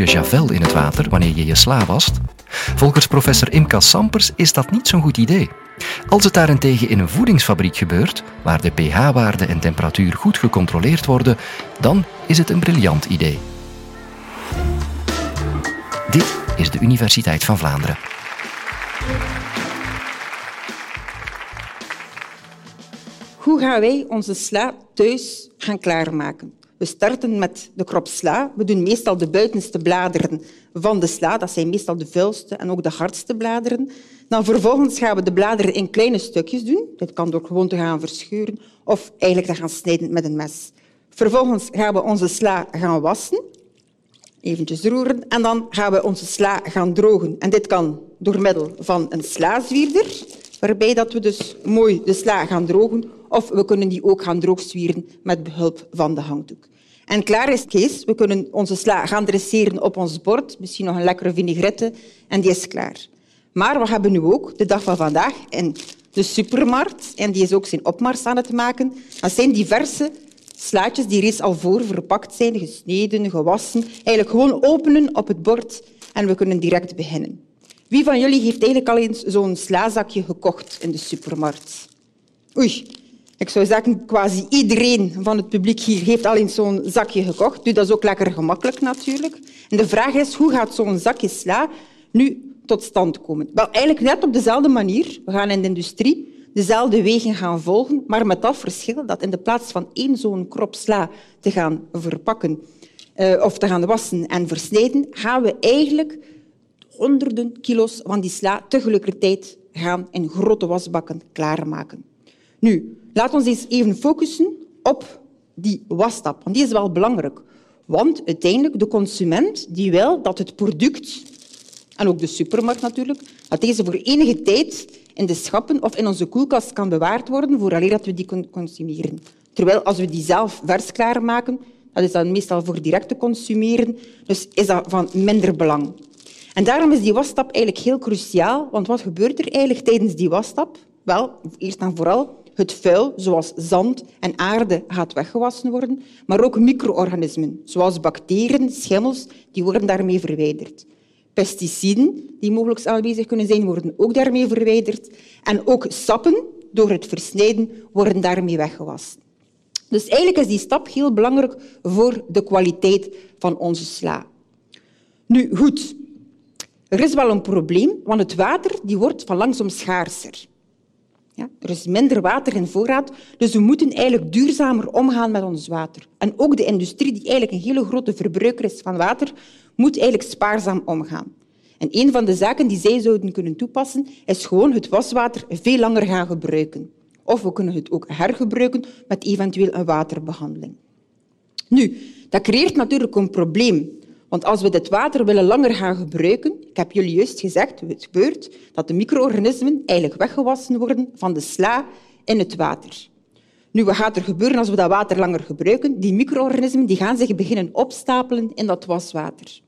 je javel in het water wanneer je je sla wast? Volgens professor Imka Sampers is dat niet zo'n goed idee. Als het daarentegen in een voedingsfabriek gebeurt, waar de pH-waarde en temperatuur goed gecontroleerd worden, dan is het een briljant idee. Dit is de Universiteit van Vlaanderen. Hoe gaan wij onze sla thuis gaan klaarmaken? We starten met de krop sla. We doen meestal de buitenste bladeren van de sla. Dat zijn meestal de vuilste en ook de hardste bladeren. Dan vervolgens gaan we de bladeren in kleine stukjes doen. Dit kan door gewoon te gaan verscheuren of eigenlijk te gaan snijden met een mes. Vervolgens gaan we onze sla gaan wassen. Eventjes roeren. En dan gaan we onze sla gaan drogen. En dit kan door middel van een slazwierder, waarbij dat we dus mooi de sla gaan drogen. Of we kunnen die ook gaan droogzwieren met behulp van de hangdoek. En klaar is Kees. We kunnen onze sla gaan dresseren op ons bord. Misschien nog een lekkere vinaigrette. En die is klaar. Maar we hebben nu ook, de dag van vandaag, in de supermarkt, en die is ook zijn opmars aan het maken, dat zijn diverse slaatjes die reeds al voor verpakt zijn, gesneden, gewassen. Eigenlijk gewoon openen op het bord en we kunnen direct beginnen. Wie van jullie heeft eigenlijk al eens zo'n slazakje gekocht in de supermarkt? Oei, ik zou zeggen, quasi iedereen van het publiek hier heeft al eens zo'n zakje gekocht. Dat is ook lekker gemakkelijk natuurlijk. En de vraag is, hoe gaat zo'n zakje sla nu tot stand komen? Wel, eigenlijk net op dezelfde manier. We gaan in de industrie dezelfde wegen gaan volgen, maar met dat verschil dat in de plaats van één zo'n krop sla te gaan verpakken uh, of te gaan wassen en versnijden, gaan we eigenlijk honderden kilo's van die sla tegelijkertijd gaan in grote wasbakken klaarmaken. Nu, laten we eens even focussen op die wasstap, want die is wel belangrijk. Want uiteindelijk, de consument die wil dat het product, en ook de supermarkt natuurlijk, dat deze voor enige tijd in de schappen of in onze koelkast kan bewaard worden vooraleer dat we die consumeren. Terwijl als we die zelf vers klaarmaken, dat is dan meestal voor direct te consumeren, dus is dat van minder belang. En daarom is die wasstap eigenlijk heel cruciaal, want wat gebeurt er eigenlijk tijdens die wasstap? Wel, eerst en vooral, het vuil, zoals zand en aarde, gaat weggewassen worden, maar ook micro-organismen, zoals bacteriën, schimmels, die worden daarmee verwijderd. Pesticiden die mogelijk aanwezig kunnen zijn, worden ook daarmee verwijderd. En ook sappen, door het versnijden, worden daarmee weggewassen. Dus eigenlijk is die stap heel belangrijk voor de kwaliteit van onze sla. Nu, goed. Er is wel een probleem, want het water die wordt van langzaam schaarser. Er is minder water in voorraad, dus we moeten eigenlijk duurzamer omgaan met ons water. En ook de industrie, die eigenlijk een hele grote verbruiker is van water, moet eigenlijk spaarzaam omgaan. En een van de zaken die zij zouden kunnen toepassen, is gewoon het waswater veel langer gaan gebruiken. Of we kunnen het ook hergebruiken met eventueel een waterbehandeling. Nu, dat creëert natuurlijk een probleem. Want als we dit water willen langer gaan gebruiken, ik heb jullie juist gezegd, het gebeurt dat de micro-organismen eigenlijk weggewassen worden van de sla in het water. Nu, wat gaat er gebeuren als we dat water langer gebruiken? Die micro-organismen die gaan zich beginnen opstapelen in dat waswater.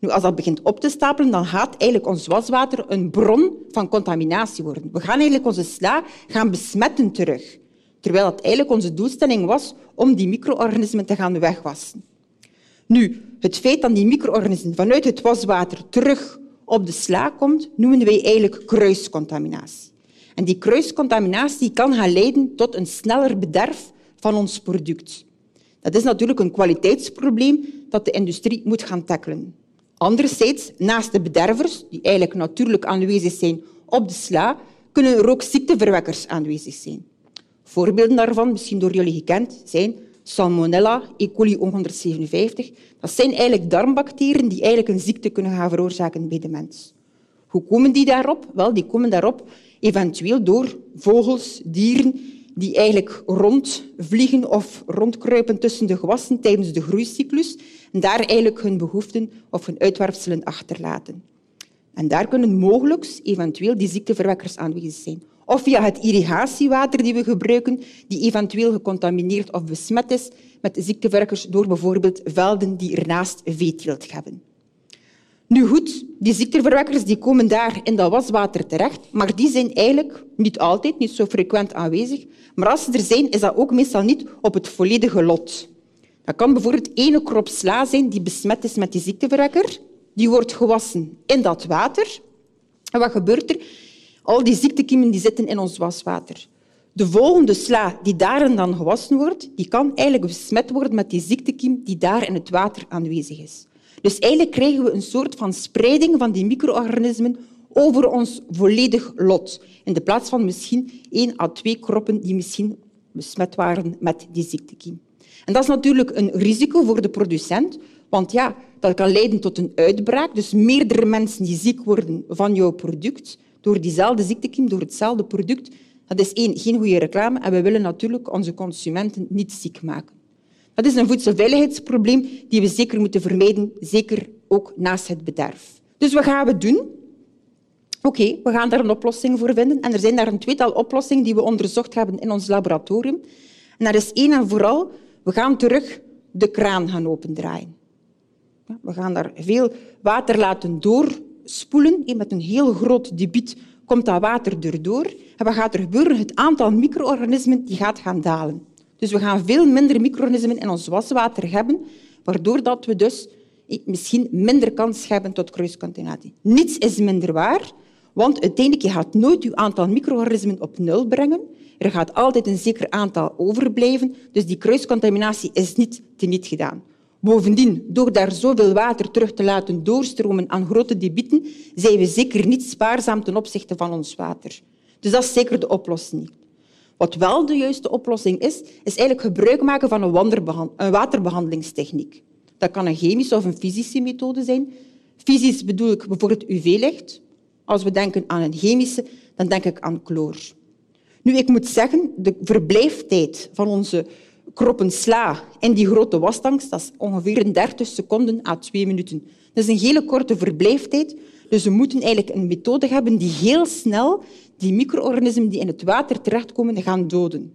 Nu, als dat begint op te stapelen, dan gaat eigenlijk ons waswater een bron van contaminatie worden. We gaan eigenlijk onze sla gaan besmetten terug. Terwijl het eigenlijk onze doelstelling was om die micro-organismen te gaan wegwassen. Nu, het feit dat die micro-organismen vanuit het waswater terug op de sla komt, noemen wij eigenlijk kruiscontaminatie. En die kruiscontaminatie kan gaan leiden tot een sneller bederf van ons product. Dat is natuurlijk een kwaliteitsprobleem dat de industrie moet gaan tackelen. Anderzijds, naast de bedervers, die eigenlijk natuurlijk aanwezig zijn op de sla, kunnen er ook ziekteverwekkers aanwezig zijn. Voorbeelden daarvan, misschien door jullie gekend, zijn Salmonella, E. coli 157. Dat zijn eigenlijk darmbacteriën die eigenlijk een ziekte kunnen gaan veroorzaken bij de mens. Hoe komen die daarop? Wel, die komen daarop eventueel door vogels, dieren die eigenlijk rondvliegen of rondkruipen tussen de gewassen tijdens de groeicyclus en daar eigenlijk hun behoeften of hun uitwerpselen achterlaten. En daar kunnen mogelijk eventueel die ziekteverwekkers aanwezig zijn. Of via het irrigatiewater die we gebruiken, die eventueel gecontamineerd of besmet is met ziekteverwekkers door bijvoorbeeld velden die ernaast veeteelt hebben. Nu goed, die ziekteverwekkers die komen daar in dat waswater terecht, maar die zijn eigenlijk niet altijd, niet zo frequent aanwezig. Maar als ze er zijn, is dat ook meestal niet op het volledige lot. Dat kan bijvoorbeeld ene krop sla zijn die besmet is met die ziekteverwekker. Die wordt gewassen in dat water. En wat gebeurt er? Al die ziektekiemen die zitten in ons waswater. De volgende sla die daarin dan gewassen wordt, die kan eigenlijk besmet worden met die ziektekiem die daar in het water aanwezig is. Dus eigenlijk krijgen we een soort van spreiding van die micro-organismen over ons volledig lot. In de plaats van misschien één à twee kroppen die misschien besmet waren met die ziektekiem. En dat is natuurlijk een risico voor de producent, want ja, dat kan leiden tot een uitbraak. Dus meerdere mensen die ziek worden van jouw product door diezelfde ziektekiem, door hetzelfde product. Dat is één, geen goede reclame en we willen natuurlijk onze consumenten niet ziek maken. Dat is een voedselveiligheidsprobleem die we zeker moeten vermijden, zeker ook naast het bederf. Dus wat gaan we doen? Oké, we gaan daar een oplossing voor vinden. En er zijn daar een tweetal oplossingen die we onderzocht hebben in ons laboratorium. En dat is één en vooral, we gaan terug de kraan gaan opendraaien. We gaan daar veel water laten doorspoelen. Met een heel groot debiet komt dat water erdoor. En wat gaat er gebeuren? Het aantal micro-organismen gaat gaan dalen. Dus we gaan veel minder micro-organismen in ons waswater hebben, waardoor dat we dus misschien minder kans hebben tot kruiscontaminatie. Niets is minder waar, want uiteindelijk je gaat nooit je aantal micro-organismen op nul brengen. Er gaat altijd een zeker aantal overblijven, dus die kruiscontaminatie is niet teniet gedaan. Bovendien, door daar zoveel water terug te laten doorstromen aan grote debieten, zijn we zeker niet spaarzaam ten opzichte van ons water. Dus dat is zeker de oplossing. Wat wel de juiste oplossing is, is eigenlijk gebruik maken van een waterbehandelingstechniek. Dat kan een chemische of een fysische methode zijn. Fysisch bedoel ik bijvoorbeeld UV-licht. Als we denken aan een chemische, dan denk ik aan chloor. Nu, ik moet zeggen, de verblijftijd van onze kroppen sla in die grote wastanks, dat is ongeveer 30 seconden à twee minuten. Dat is een hele korte verblijftijd. Dus we moeten eigenlijk een methode hebben die heel snel die micro-organismen die in het water terechtkomen gaan doden.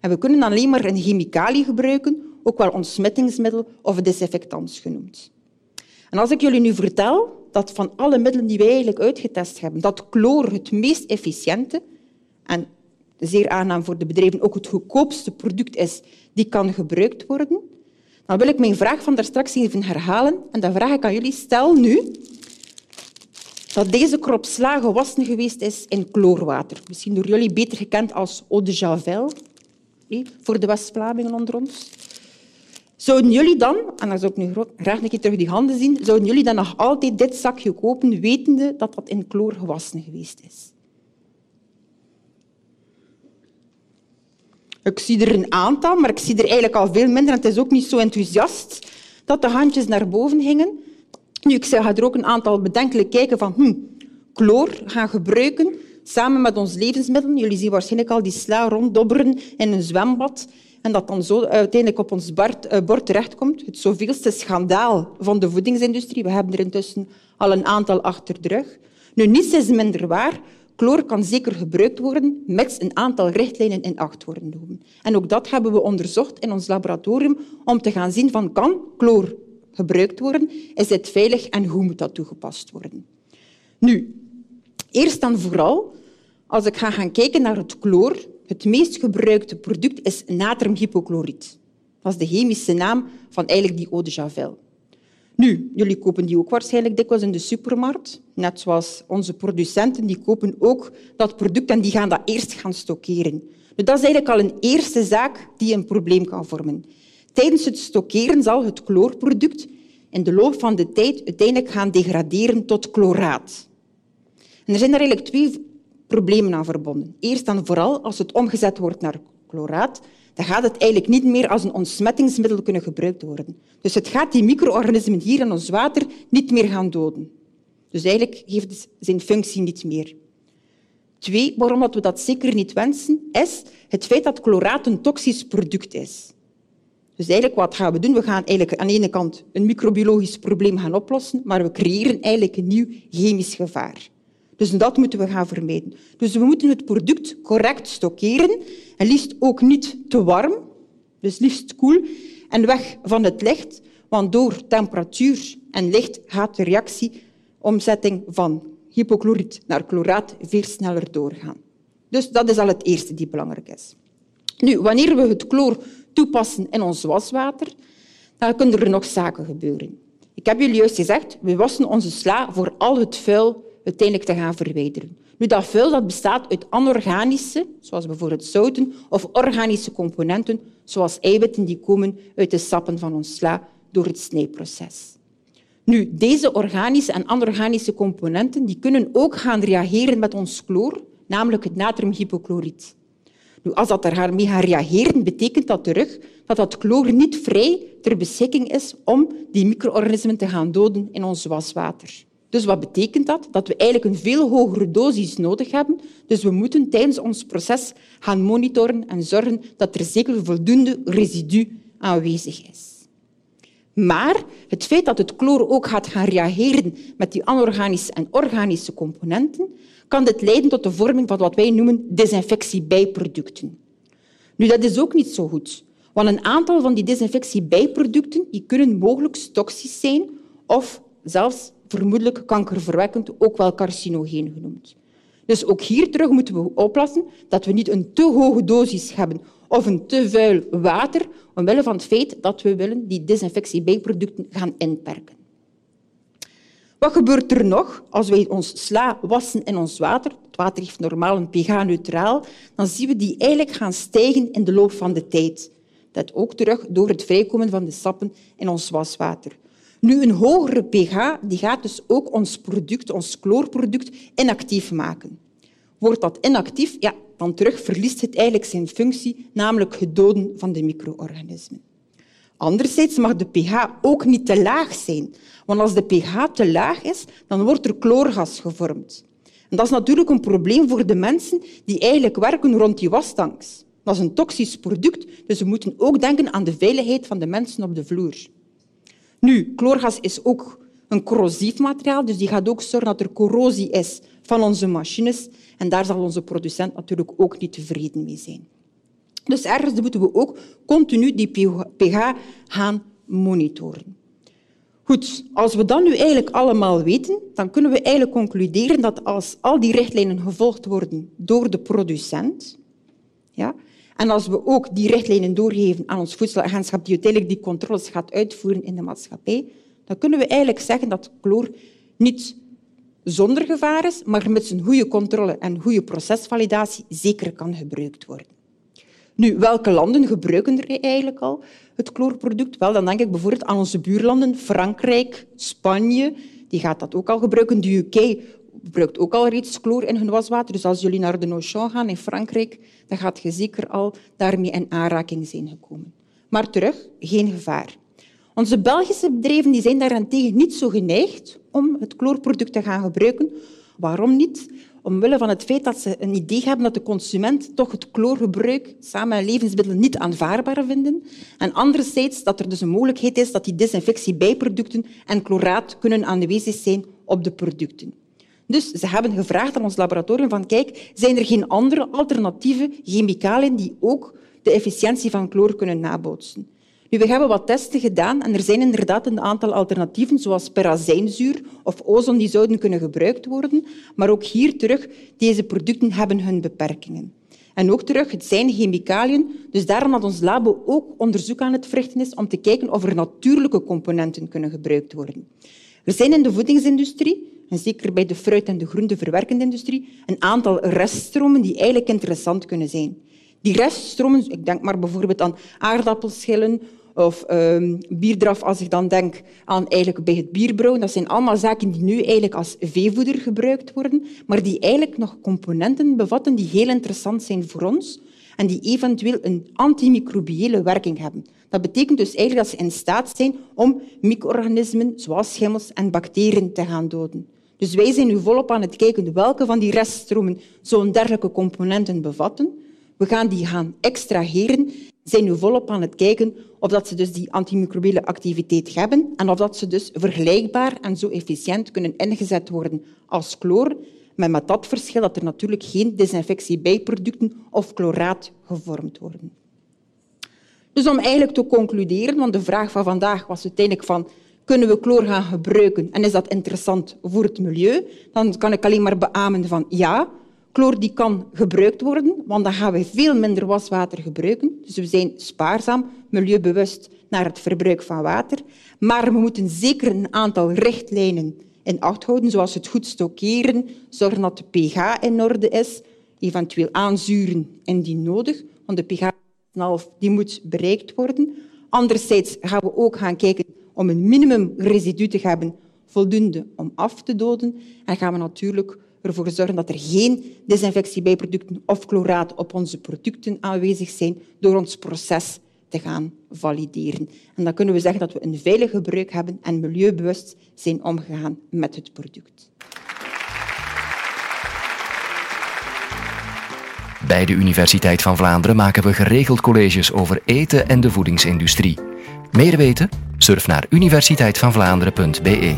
En we kunnen alleen maar een chemicalië gebruiken, ook wel ontsmettingsmiddel of desinfectants genoemd. En als ik jullie nu vertel dat van alle middelen die wij eigenlijk uitgetest hebben, dat chloor het meest efficiënte en zeer aangenaam voor de bedrijven ook het goedkoopste product is die kan gebruikt worden, dan wil ik mijn vraag van daarstraks even herhalen. En dan vraag ik aan jullie, stel nu dat deze krop sla gewassen geweest is in chloorwater. Misschien door jullie beter gekend als eau de javel, voor de West-Vlamingen onder ons. Zouden jullie dan, en dan zou ik nu graag een keer terug die handen zien, zouden jullie dan nog altijd dit zakje kopen, wetende dat dat in chloor gewassen geweest is? Ik zie er een aantal, maar ik zie er eigenlijk al veel minder. En het is ook niet zo enthousiast dat de handjes naar boven gingen. Nu, ik ga er ook een aantal bedenkelijk kijken van hm, chloor gaan gebruiken samen met ons levensmiddelen. Jullie zien waarschijnlijk al die sla ronddobberen in een zwembad en dat dan zo uiteindelijk op ons eh, bord terechtkomt. Het zoveelste schandaal van de voedingsindustrie. We hebben er intussen al een aantal achter de rug. Nu, niets is minder waar. Chloor kan zeker gebruikt worden, met een aantal richtlijnen in acht worden genomen. En ook dat hebben we onderzocht in ons laboratorium om te gaan zien van kan chloor gebruikt worden, is het veilig en hoe moet dat toegepast worden. Nu, eerst en vooral, als ik ga gaan kijken naar het chloor, het meest gebruikte product is natriumhypochloriet. Dat is de chemische naam van eigenlijk die eau de javel. Nu, jullie kopen die ook waarschijnlijk dikwijls in de supermarkt. Net zoals onze producenten, die kopen ook dat product en die gaan dat eerst gaan stockeren. Dus dat is eigenlijk al een eerste zaak die een probleem kan vormen. Tijdens het stockeren zal het chloorproduct in de loop van de tijd uiteindelijk gaan degraderen tot chloraat. En er zijn er eigenlijk twee problemen aan verbonden. Eerst en vooral, als het omgezet wordt naar chloraat, dan gaat het eigenlijk niet meer als een ontsmettingsmiddel kunnen gebruikt worden. Dus het gaat die micro-organismen hier in ons water niet meer gaan doden. Dus eigenlijk heeft het zijn functie niet meer. Twee, waarom we dat zeker niet wensen, is het feit dat chloraat een toxisch product is. Dus eigenlijk wat gaan we doen? We gaan eigenlijk aan de ene kant een microbiologisch probleem gaan oplossen, maar we creëren eigenlijk een nieuw chemisch gevaar. Dus dat moeten we gaan vermijden. Dus we moeten het product correct stockeren en liefst ook niet te warm, dus liefst koel en weg van het licht, want door temperatuur en licht gaat de reactie omzetting van hypochloriet naar chloraat veel sneller doorgaan. Dus dat is al het eerste die belangrijk is. Nu, wanneer we het chloor toepassen in ons waswater, dan kunnen er nog zaken gebeuren. Ik heb jullie juist gezegd, we wassen onze sla voor al het vuil uiteindelijk te gaan verwijderen. Nu, dat vuil dat bestaat uit anorganische, zoals bijvoorbeeld zouten, of organische componenten, zoals eiwitten die komen uit de sappen van ons sla door het snijproces. Nu, deze organische en anorganische componenten die kunnen ook gaan reageren met ons chloor, namelijk het natriumhypochloriet. Nu, als dat daarmee gaat reageren, betekent dat terug dat dat chloor niet vrij ter beschikking is om die micro-organismen te gaan doden in ons waswater. Dus wat betekent dat? Dat we eigenlijk een veel hogere dosis nodig hebben. Dus we moeten tijdens ons proces gaan monitoren en zorgen dat er zeker voldoende residu aanwezig is. Maar het feit dat het chloor ook gaat gaan reageren met die anorganische en organische componenten, kan dit leiden tot de vorming van wat wij noemen desinfectiebijproducten. Nu, dat is ook niet zo goed, want een aantal van die desinfectiebijproducten die kunnen mogelijk toxisch zijn of zelfs vermoedelijk kankerverwekkend, ook wel carcinogeen genoemd. Dus ook hier terug moeten we oppassen dat we niet een te hoge dosis hebben of een te vuil water, omwille van het feit dat we willen die desinfectiebijproducten gaan inperken. Wat gebeurt er nog als wij ons sla wassen in ons water? Het water heeft normaal een pH-neutraal. Dan zien we die eigenlijk gaan stijgen in de loop van de tijd. Dat ook terug door het vrijkomen van de sappen in ons waswater. Nu, een hogere pH die gaat dus ook ons product, ons chloorproduct, inactief maken. Wordt dat inactief, ja, dan terug verliest het eigenlijk zijn functie, namelijk het doden van de micro-organismen. Anderzijds mag de pH ook niet te laag zijn, want als de pH te laag is, dan wordt er chloorgas gevormd. En dat is natuurlijk een probleem voor de mensen die eigenlijk werken rond die wastanks. Dat is een toxisch product, dus we moeten ook denken aan de veiligheid van de mensen op de vloer. Nu, chloorgas is ook een corrosief materiaal, dus die gaat ook zorgen dat er corrosie is van onze machines. En daar zal onze producent natuurlijk ook niet tevreden mee zijn. Dus ergens moeten we ook continu die pH gaan monitoren. Goed, als we dat nu eigenlijk allemaal weten, dan kunnen we eigenlijk concluderen dat als al die richtlijnen gevolgd worden door de producent, ja, en als we ook die richtlijnen doorgeven aan ons voedselagentschap, die uiteindelijk die controles gaat uitvoeren in de maatschappij, dan kunnen we eigenlijk zeggen dat chloor niet zonder gevaar is, maar met zijn goede controle en goede procesvalidatie zeker kan gebruikt worden. Nu, welke landen gebruiken er eigenlijk al het chloorproduct? Wel, dan denk ik bijvoorbeeld aan onze buurlanden, Frankrijk, Spanje. Die gaat dat ook al gebruiken. De UK gebruikt ook al reeds chloor in hun waswater. Dus als jullie naar de Auchan gaan in Frankrijk, dan gaat je zeker al daarmee in aanraking zijn gekomen. Maar terug, geen gevaar. Onze Belgische bedrijven die zijn daarentegen niet zo geneigd om het chloorproduct te gaan gebruiken. Waarom niet? Omwille van het feit dat ze een idee hebben dat de consument toch het chloorgebruik samen met levensmiddelen niet aanvaardbaar vinden. En anderzijds dat er dus een mogelijkheid is dat die desinfectiebijproducten en chloraat kunnen aanwezig zijn op de producten. Dus ze hebben gevraagd aan ons laboratorium van kijk, zijn er geen andere alternatieve chemicaliën die ook de efficiëntie van chloor kunnen nabootsen? Nu, we hebben wat testen gedaan en er zijn inderdaad een aantal alternatieven, zoals perazijnzuur of ozon, die zouden kunnen gebruikt worden. Maar ook hier terug, deze producten hebben hun beperkingen. En ook terug, het zijn chemicaliën, dus daarom dat ons labo ook onderzoek aan het verrichten is om te kijken of er natuurlijke componenten kunnen gebruikt worden. Er zijn in de voedingsindustrie, en zeker bij de fruit- en de groenteverwerkende industrie, een aantal reststromen die eigenlijk interessant kunnen zijn. Die reststromen, ik denk maar bijvoorbeeld aan aardappelschillen of um, bierdraf, als ik dan denk aan eigenlijk bij het bierbrouwen. Dat zijn allemaal zaken die nu eigenlijk als veevoeder gebruikt worden, maar die eigenlijk nog componenten bevatten die heel interessant zijn voor ons en die eventueel een antimicrobiële werking hebben. Dat betekent dus eigenlijk dat ze in staat zijn om micro-organismen zoals schimmels en bacteriën te gaan doden. Dus wij zijn nu volop aan het kijken welke van die reststromen zo'n dergelijke componenten bevatten. We gaan die gaan extraheren. zijn nu volop aan het kijken of dat ze dus die antimicrobiële activiteit hebben en of dat ze dus vergelijkbaar en zo efficiënt kunnen ingezet worden als chloor, maar met dat verschil dat er natuurlijk geen desinfectiebijproducten of chloraat gevormd worden. Dus om eigenlijk te concluderen, want de vraag van vandaag was uiteindelijk van kunnen we chloor gaan gebruiken en is dat interessant voor het milieu, dan kan ik alleen maar beamen van ja, Chloor die kan gebruikt worden, want dan gaan we veel minder waswater gebruiken. Dus we zijn spaarzaam, milieubewust naar het verbruik van water. Maar we moeten zeker een aantal richtlijnen in acht houden, zoals het goed stockeren, zorgen dat de pH in orde is, eventueel aanzuren indien nodig, want de pH die moet bereikt worden. Anderzijds gaan we ook gaan kijken om een minimum residu te hebben, voldoende om af te doden. En gaan we natuurlijk ervoor zorgen dat er geen desinfectiebijproducten of chloraat op onze producten aanwezig zijn door ons proces te gaan valideren. En dan kunnen we zeggen dat we een veilig gebruik hebben en milieubewust zijn omgegaan met het product. Bij de Universiteit van Vlaanderen maken we geregeld colleges over eten en de voedingsindustrie. Meer weten? Surf naar universiteitvanvlaanderen.be.